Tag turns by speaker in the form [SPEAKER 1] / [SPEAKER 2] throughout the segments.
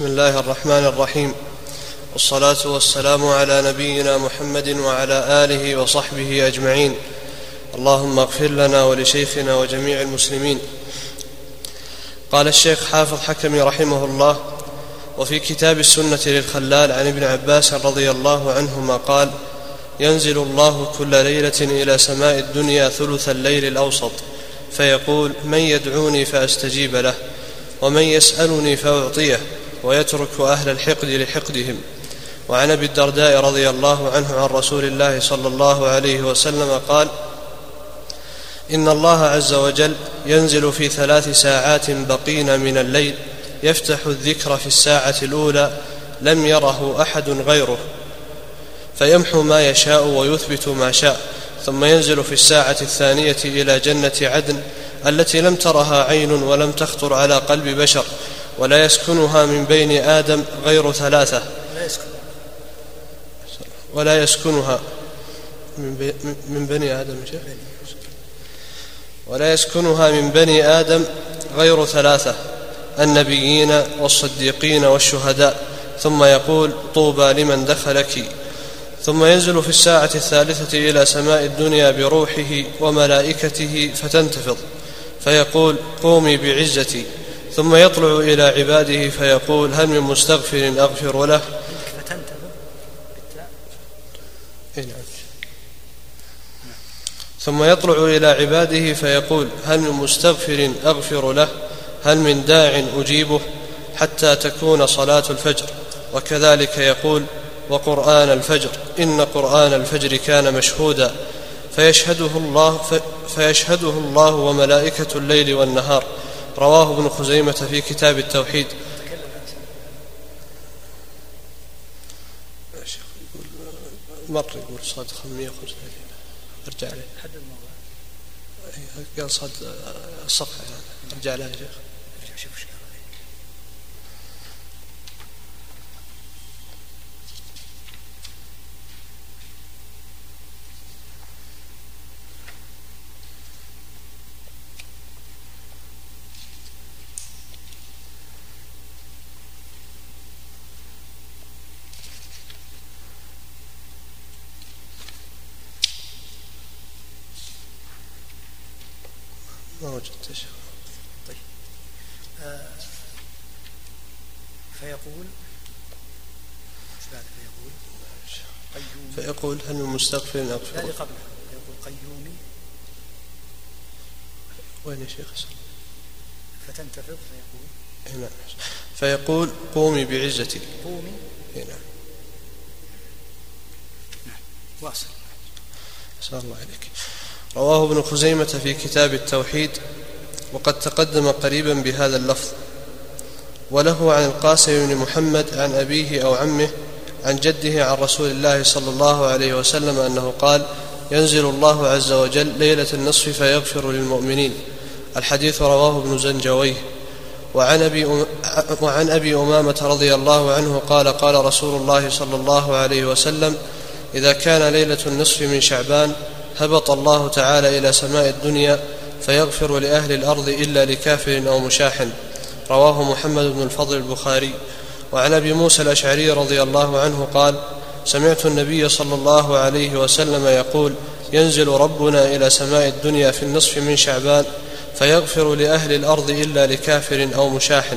[SPEAKER 1] بسم الله الرحمن الرحيم. والصلاة والسلام على نبينا محمد وعلى آله وصحبه أجمعين. اللهم اغفر لنا ولشيخنا وجميع المسلمين. قال الشيخ حافظ حكمي رحمه الله وفي كتاب السنة للخلال عن ابن عباس رضي الله عنهما قال ينزل الله كل ليلة إلى سماء الدنيا ثلث الليل الأوسط فيقول من يدعوني فأستجيب له ومن يسألني فأعطيه. ويترك أهل الحقد لحقدهم. وعن أبي الدرداء رضي الله عنه عن رسول الله صلى الله عليه وسلم قال إن الله عز وجل ينزل في ثلاث ساعات بقين من الليل يفتح الذكر في الساعة الأولى لم يره أحد غيره فيمحو ما يشاء ويثبت ما شاء ثم ينزل في الساعة الثانية إلى جنة عدن التي لم ترها عين ولم تخطر على قلب بشر ولا يسكنها من بين آدم غير ثلاثة. ولا يسكنها من بني آدم ولا يسكنها من بني آدم غير ثلاثة النبيين والصديقين والشهداء. ثم يقول طوبى لمن دخلك. ثم ينزل في الساعة الثالثة إلى سماء الدنيا بروحه وملائكته فتنتفض. فيقول قومي بعزتي. ثم يطلع إلى عباده فيقول هل من مستغفر أغفر له. ثم يطلع إلى عباده فيقول هل من مستغفر أغفر له؟ هل من داع أجيبه حتى تكون صلاة الفجر؟ وكذلك يقول وقرآن الفجر إن قرآن الفجر كان مشهودا فيشهده الله فيشهده الله وملائكة الليل والنهار. رواه ابن خزيمة في كتاب التوحيد. مر يقول صاد 535 ارجع عليه حد الموضوع قال صاد الصفحة ارجع عليها يا شيخ. ما وجدت شيء
[SPEAKER 2] طيب. آه فيقول بعد فيقول؟
[SPEAKER 1] قيومي. فيقول هل من مستغفر
[SPEAKER 2] أغفر؟ لا قبله فيقول قيومي.
[SPEAKER 1] وين يا شيخ؟
[SPEAKER 2] فتنتفض فيقول.
[SPEAKER 1] إيه، نعم. فيقول قومي بعزتي.
[SPEAKER 2] قومي.
[SPEAKER 1] اي نعم.
[SPEAKER 2] نعم. واصل.
[SPEAKER 1] أسأل الله عليك رواه ابن خزيمة في كتاب التوحيد وقد تقدم قريبا بهذا اللفظ. وله عن القاسم بن محمد عن أبيه أو عمه عن جده عن رسول الله صلى الله عليه وسلم أنه قال ينزل الله عز وجل ليلة النصف فيغفر للمؤمنين الحديث رواه ابن زنجويه. وعن أبي, وعن أبي أمامة رضي الله عنه قال قال رسول الله صلى الله عليه وسلم إذا كان ليلة النصف من شعبان هبط الله تعالى إلى سماء الدنيا فيغفر لأهل الأرض إلا لكافر أو مشاح. رواه محمد بن الفضل البخاري. وعن أبي موسى الأشعري رضي الله عنه قال سمعت النبي صلى الله عليه وسلم يقول ينزل ربنا إلى سماء الدنيا في النصف من شعبان فيغفر لأهل الأرض إلا لكافر أو مشاح.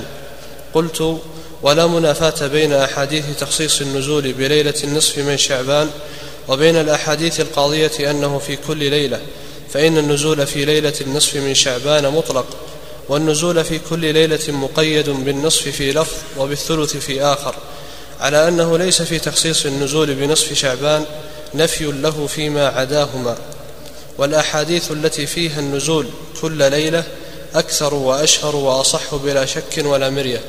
[SPEAKER 1] قلت ولا منافاة بين أحاديث تخصيص النزول بليلة النصف من شعبان وبين الأحاديث القاضية أنه في كل ليلة فإن النزول في ليلة النصف من شعبان مطلق والنزول في كل ليلة مقيد بالنصف في لفظ وبالثلث في آخر على أنه ليس في تخصيص النزول بنصف شعبان نفي له فيما عداهما. والأحاديث التي فيها النزول كل ليلة أكثر وأشهر وأصح بلا شك ولا مرية.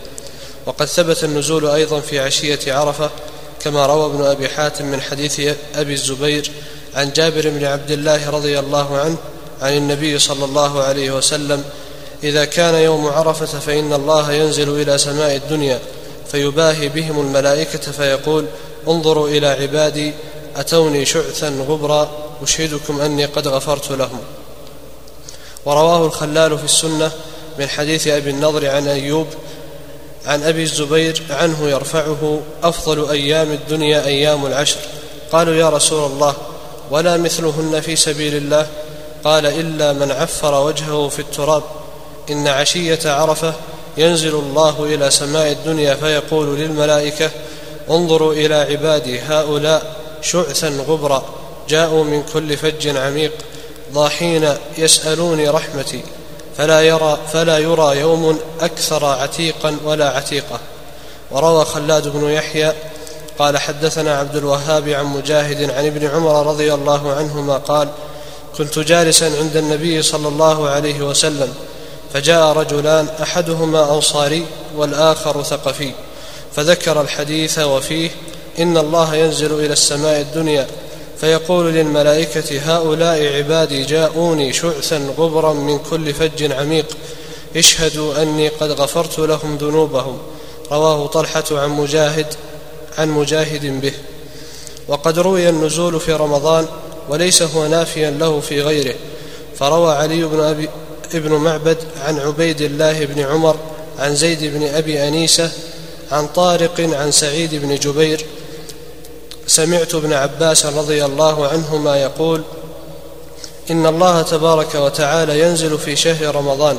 [SPEAKER 1] وقد ثبت النزول أيضا في عشية عرفة كما روى ابن أبي حاتم من حديث أبي الزبير عن جابر بن عبد الله رضي الله عنه عن النبي صلى الله عليه وسلم إذا كان يوم عرفة فإن الله ينزل إلى سماء الدنيا فيباهي بهم الملائكة فيقول انظروا إلى عبادي أتوني شعثا غبرا أشهدكم أني قد غفرت لهم. ورواه الخلال في السنة من حديث أبي النضر عن أيوب عن أبي الزبير عنه يرفعه أفضل أيام الدنيا أيام العشر. قالوا يا رسول الله ولا مثلهن في سبيل الله؟ قال إلا من عفر وجهه في التراب. إن عشية عرفة ينزل الله إلى سماء الدنيا فيقول للملائكة انظروا إلى عبادي هؤلاء شعثا غبرا جاءوا من كل فج عميق ضاحين يسألوني رحمتي. فلا يرى فلا يرى يوم أكثر عتيقا ولا عتيقة. وروى خلاد بن يحيى قال حدثنا عبد الوهاب عن مجاهد عن ابن عمر رضي الله عنهما قال كنت جالسا عند النبي صلى الله عليه وسلم فجاء رجلان أحدهما أنصاري والآخر ثقفي فذكر الحديث وفيه إن الله ينزل إلى السماء الدنيا فيقول للملائكة هؤلاء عبادي جاءوني شعثا غبرا من كل فج عميق. اشهدوا أني قد غفرت لهم ذنوبهم. رواه طلحة عن مجاهد عن مجاهد به. وقد روي النزول في رمضان وليس هو نافيا له في غيره. فروى علي بن أبي ابن معبد عن عبيد الله بن عمر عن زيد بن أبي أنيسة عن طارق عن سعيد بن جبير سمعت ابن عباس رضي الله عنهما يقول إن الله تبارك وتعالى ينزل في شهر رمضان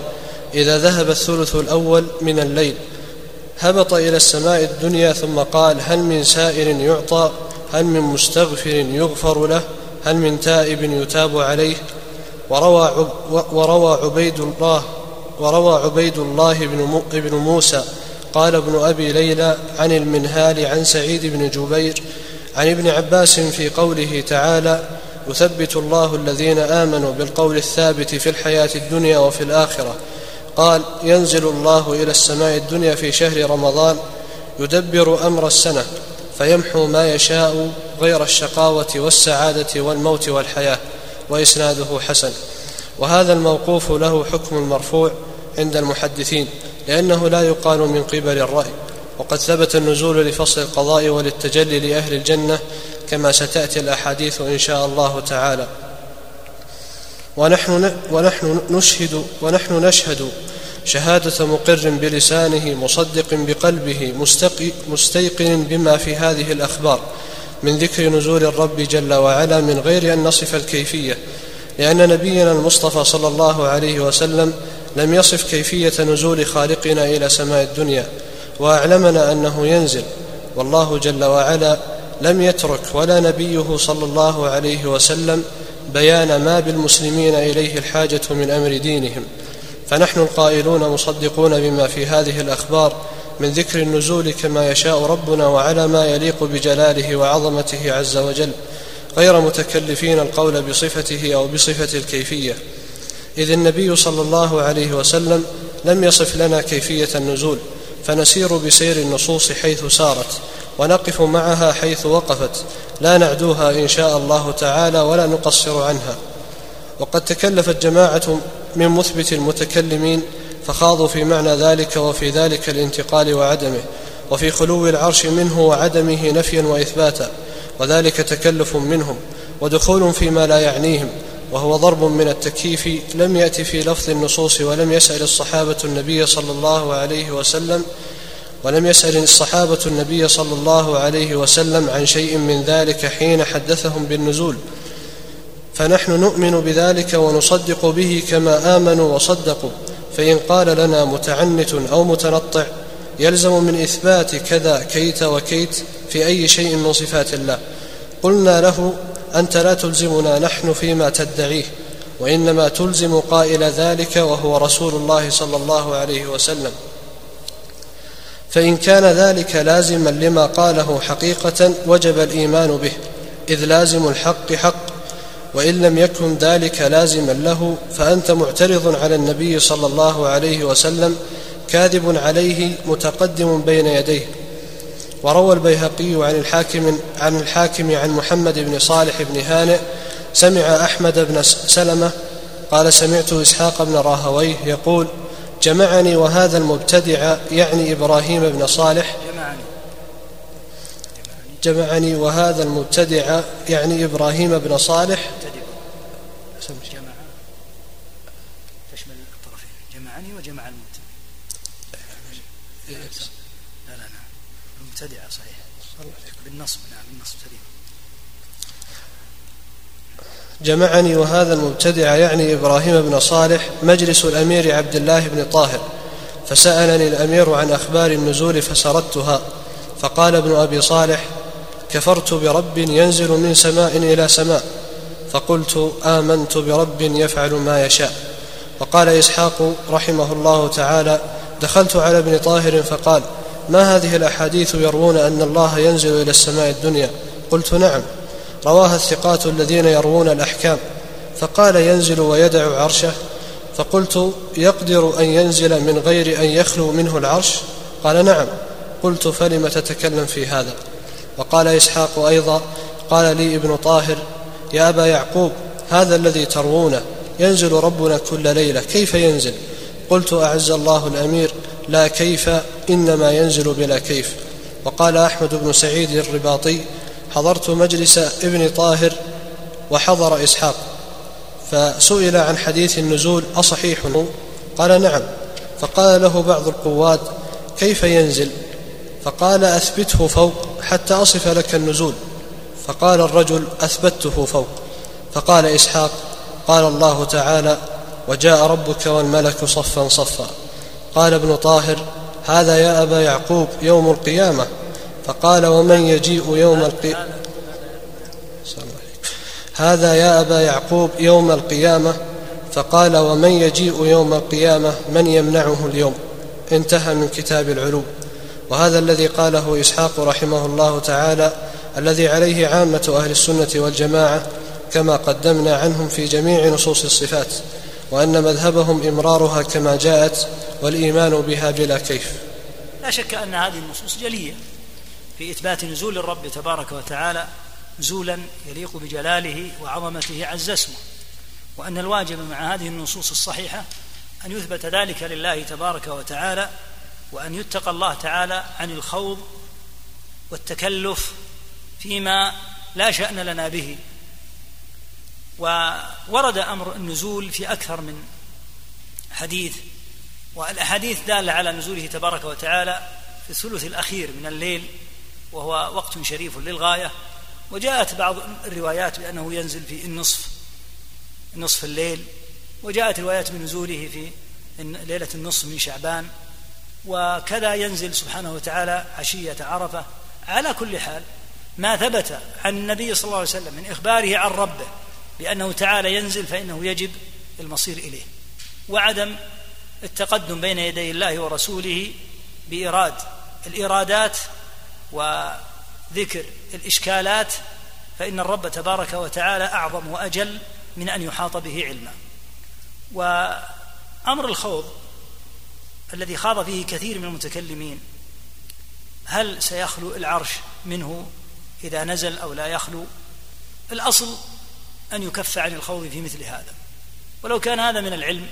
[SPEAKER 1] إذا ذهب الثلث الأول من الليل هبط إلى السماء الدنيا ثم قال هل من سائر يعطى؟ هل من مستغفر يغفر له؟ هل من تائب يتاب عليه؟ وروى, وروى عبيد الله وروى عبيد الله بن موسى قال ابن أبي ليلى عن المنهال عن سعيد بن جبير عن ابن عباس في قوله تعالى يثبت الله الذين آمنوا بالقول الثابت في الحياة الدنيا وفي الآخرة. قال ينزل الله إلى السماء الدنيا في شهر رمضان يدبر أمر السنة فيمحو ما يشاء غير الشقاوة والسعادة والموت والحياة وإسناده حسن. وهذا الموقوف له حكم المرفوع عند المحدثين لأنه لا يقال من قبل الرأي. وقد ثبت النزول لفصل القضاء وللتجلي لأهل الجنة كما ستأتي الأحاديث إن شاء الله تعالى. ونحن ونحن نشهد ونحن نشهد شهادة مقر بلسانه مصدق بقلبه مستيقن بما في هذه الأخبار من ذكر نزول الرب جل وعلا من غير أن نصف الكيفية لأن نبينا المصطفى صلى الله عليه وسلم لم يصف كيفية نزول خالقنا إلى سماء الدنيا. وأعلمنا أنه ينزل. والله جل وعلا لم يترك ولا نبيه صلى الله عليه وسلم بيان ما بالمسلمين إليه الحاجة من أمر دينهم. فنحن القائلون مصدقون بما في هذه الأخبار من ذكر النزول كما يشاء ربنا وعلى ما يليق بجلاله وعظمته عز وجل غير متكلفين القول بصفته أو بصفة الكيفية. إذ النبي صلى الله عليه وسلم لم يصف لنا كيفية النزول فنسير بسير النصوص حيث سارت ونقف معها حيث وقفت لا نعدوها إن شاء الله تعالى ولا نقصر عنها. وقد تكلفت جماعة من مثبت المتكلمين فخاضوا في معنى ذلك وفي ذلك الانتقال وعدمه وفي خلو العرش منه وعدمه نفيا وإثباتا وذلك تكلف منهم ودخول فيما لا يعنيهم. وهو ضرب من التكييف لم يأت في لفظ النصوص ولم يسأل الصحابة النبي صلى الله عليه وسلم ولم يسأل الصحابة النبي صلى الله عليه وسلم عن شيء من ذلك حين حدثهم بالنزول. فنحن نؤمن بذلك ونصدق به كما آمنوا وصدقوا. فإن قال لنا متعنت أو متنطع يلزم من إثبات كذا كيت وكيت في أي شيء من صفات الله. قلنا له أنت لا تلزمنا نحن فيما تدعيه وإنما تلزم قائل ذلك وهو رسول الله صلى الله عليه وسلم. فإن كان ذلك لازما لما قاله حقيقة وجب الإيمان به إذ لازم الحق حق وإن لم يكن ذلك لازما له فأنت معترض على النبي صلى الله عليه وسلم كاذب عليه متقدم بين يديه. وروى البيهقي عن الحاكم عن الحاكم عن محمد بن صالح بن هانئ سمع أحمد بن سلمة قال سمعت إسحاق بن راهويه يقول جمعني وهذا المبتدع يعني إبراهيم بن صالح
[SPEAKER 2] جمعني
[SPEAKER 1] وهذا المبتدع يعني إبراهيم بن صالح
[SPEAKER 2] جمع تشمل جمعني وجمع المبتدع. مبتدعة صحيح. بالنصب نعم بالنصب سليم.
[SPEAKER 1] جمعني وهذا المبتدع يعني إبراهيم بن صالح مجلس الأمير عبد الله بن طاهر فسألني الأمير عن أخبار النزول فسردتها فقال ابن أبي صالح كفرت برب ينزل من سماء إلى سماء فقلت آمنت برب يفعل ما يشاء. وقال إسحاق رحمه الله تعالى دخلت على ابن طاهر فقال ما هذه الأحاديث يروون أن الله ينزل إلى السماء الدنيا. قلت نعم. رواها الثقات الذين يروون الأحكام. فقال ينزل ويدع عرشه. فقلت يقدر أن ينزل من غير أن يخلو منه العرش؟ قال نعم. قلت فلم تتكلم في هذا؟ وقال إسحاق أيضا. قال لي ابن طاهر يا أبا يعقوب هذا الذي تروونه. ينزل ربنا كل ليلة. كيف ينزل؟ قلت أعز الله الأمير لا كيف إنما ينزل بلا كيف. وقال أحمد بن سعيد الرباطي حضرت مجلس ابن طاهر وحضر إسحاق فسئل عن حديث النزول أصحيح؟ قال نعم. فقال له بعض القواد كيف ينزل؟ فقال أثبته فوق حتى أصف لك النزول. فقال الرجل أثبته فوق. فقال إسحاق قال الله تعالى وجاء ربك والملك صفا صفا. قال ابن طاهر هذا يا أبا يعقوب يوم القيامة. فقال ومن يجيء يوم القيامه هذا يا أبا يعقوب يوم القيامة. فقال ومن يجيء يوم القيامة من يمنعه اليوم؟ انتهى من كتاب العلو وهذا الذي قاله إسحاق رحمه الله تعالى الذي عليه عامة أهل السنة والجماعة كما قدمنا عنهم في جميع نصوص الصفات. وأن مذهبهم إمرارها كما جاءت والإيمان بها بلا كيف.
[SPEAKER 2] لا شك أن هذه النصوص جلية في إثبات نزول الرب تبارك وتعالى نزولا يليق بجلاله وعظمته عز اسمه وأن الواجب مع هذه النصوص الصحيحة أن يثبت ذلك لله تبارك وتعالى وأن يتقى الله تعالى عن الخوض والتكلف فيما لا شأن لنا به وورد أمر النزول في أكثر من حديث والأحاديث دالة على نزوله تبارك وتعالى في الثلث الأخير من الليل وهو وقت شريف للغاية. وجاءت بعض الروايات بأنه ينزل في النصف نصف الليل. وجاءت روايات بنزوله في ليلة النصف من شعبان. وكذا ينزل سبحانه وتعالى عشية عرفة. على كل حال ما ثبت عن النبي صلى الله عليه وسلم من إخباره عن ربه بانه تعالى ينزل فإنه يجب المصير إليه. وعدم التقدم بين يدي الله ورسوله بإيراد الإيرادات وذكر الإشكالات فإن الرب تبارك وتعالى أعظم وأجل من أن يحاط به علما. وأمر الخوض الذي خاض فيه كثير من المتكلمين هل سيخلو العرش منه إذا نزل أو لا يخلو؟ الأصل أن يكف عن الخوض في مثل هذا. ولو كان هذا من العلم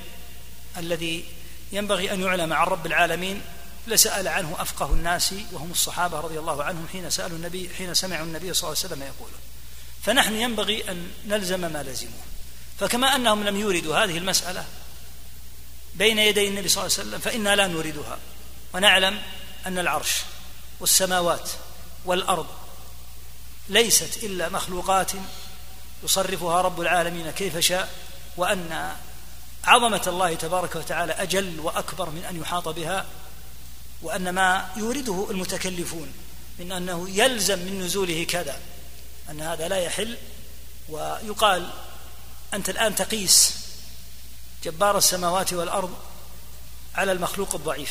[SPEAKER 2] الذي ينبغي أن يعلم عن رب العالمين لسأل عنه أفقه الناس وهم الصحابة رضي الله عنهم حين سألوا النبي حين سمعوا النبي صلى الله عليه وسلم يقوله فنحن ينبغي أن نلزم ما لزموه. فكما أنهم لم يوردوا هذه المسألة بين يدي النبي صلى الله عليه وسلم فإنا لا نوردها. ونعلم أن العرش والسماوات والأرض ليست إلا مخلوقات يصرفها رب العالمين كيف شاء وأن عظمة الله تبارك وتعالى أجل وأكبر من أن يحاط بها وأن ما يورده المتكلفون من أنه يلزم من نزوله كذا أن هذا لا يحل. ويقال أنت الآن تقيس جبار السماوات والأرض على المخلوق الضعيف.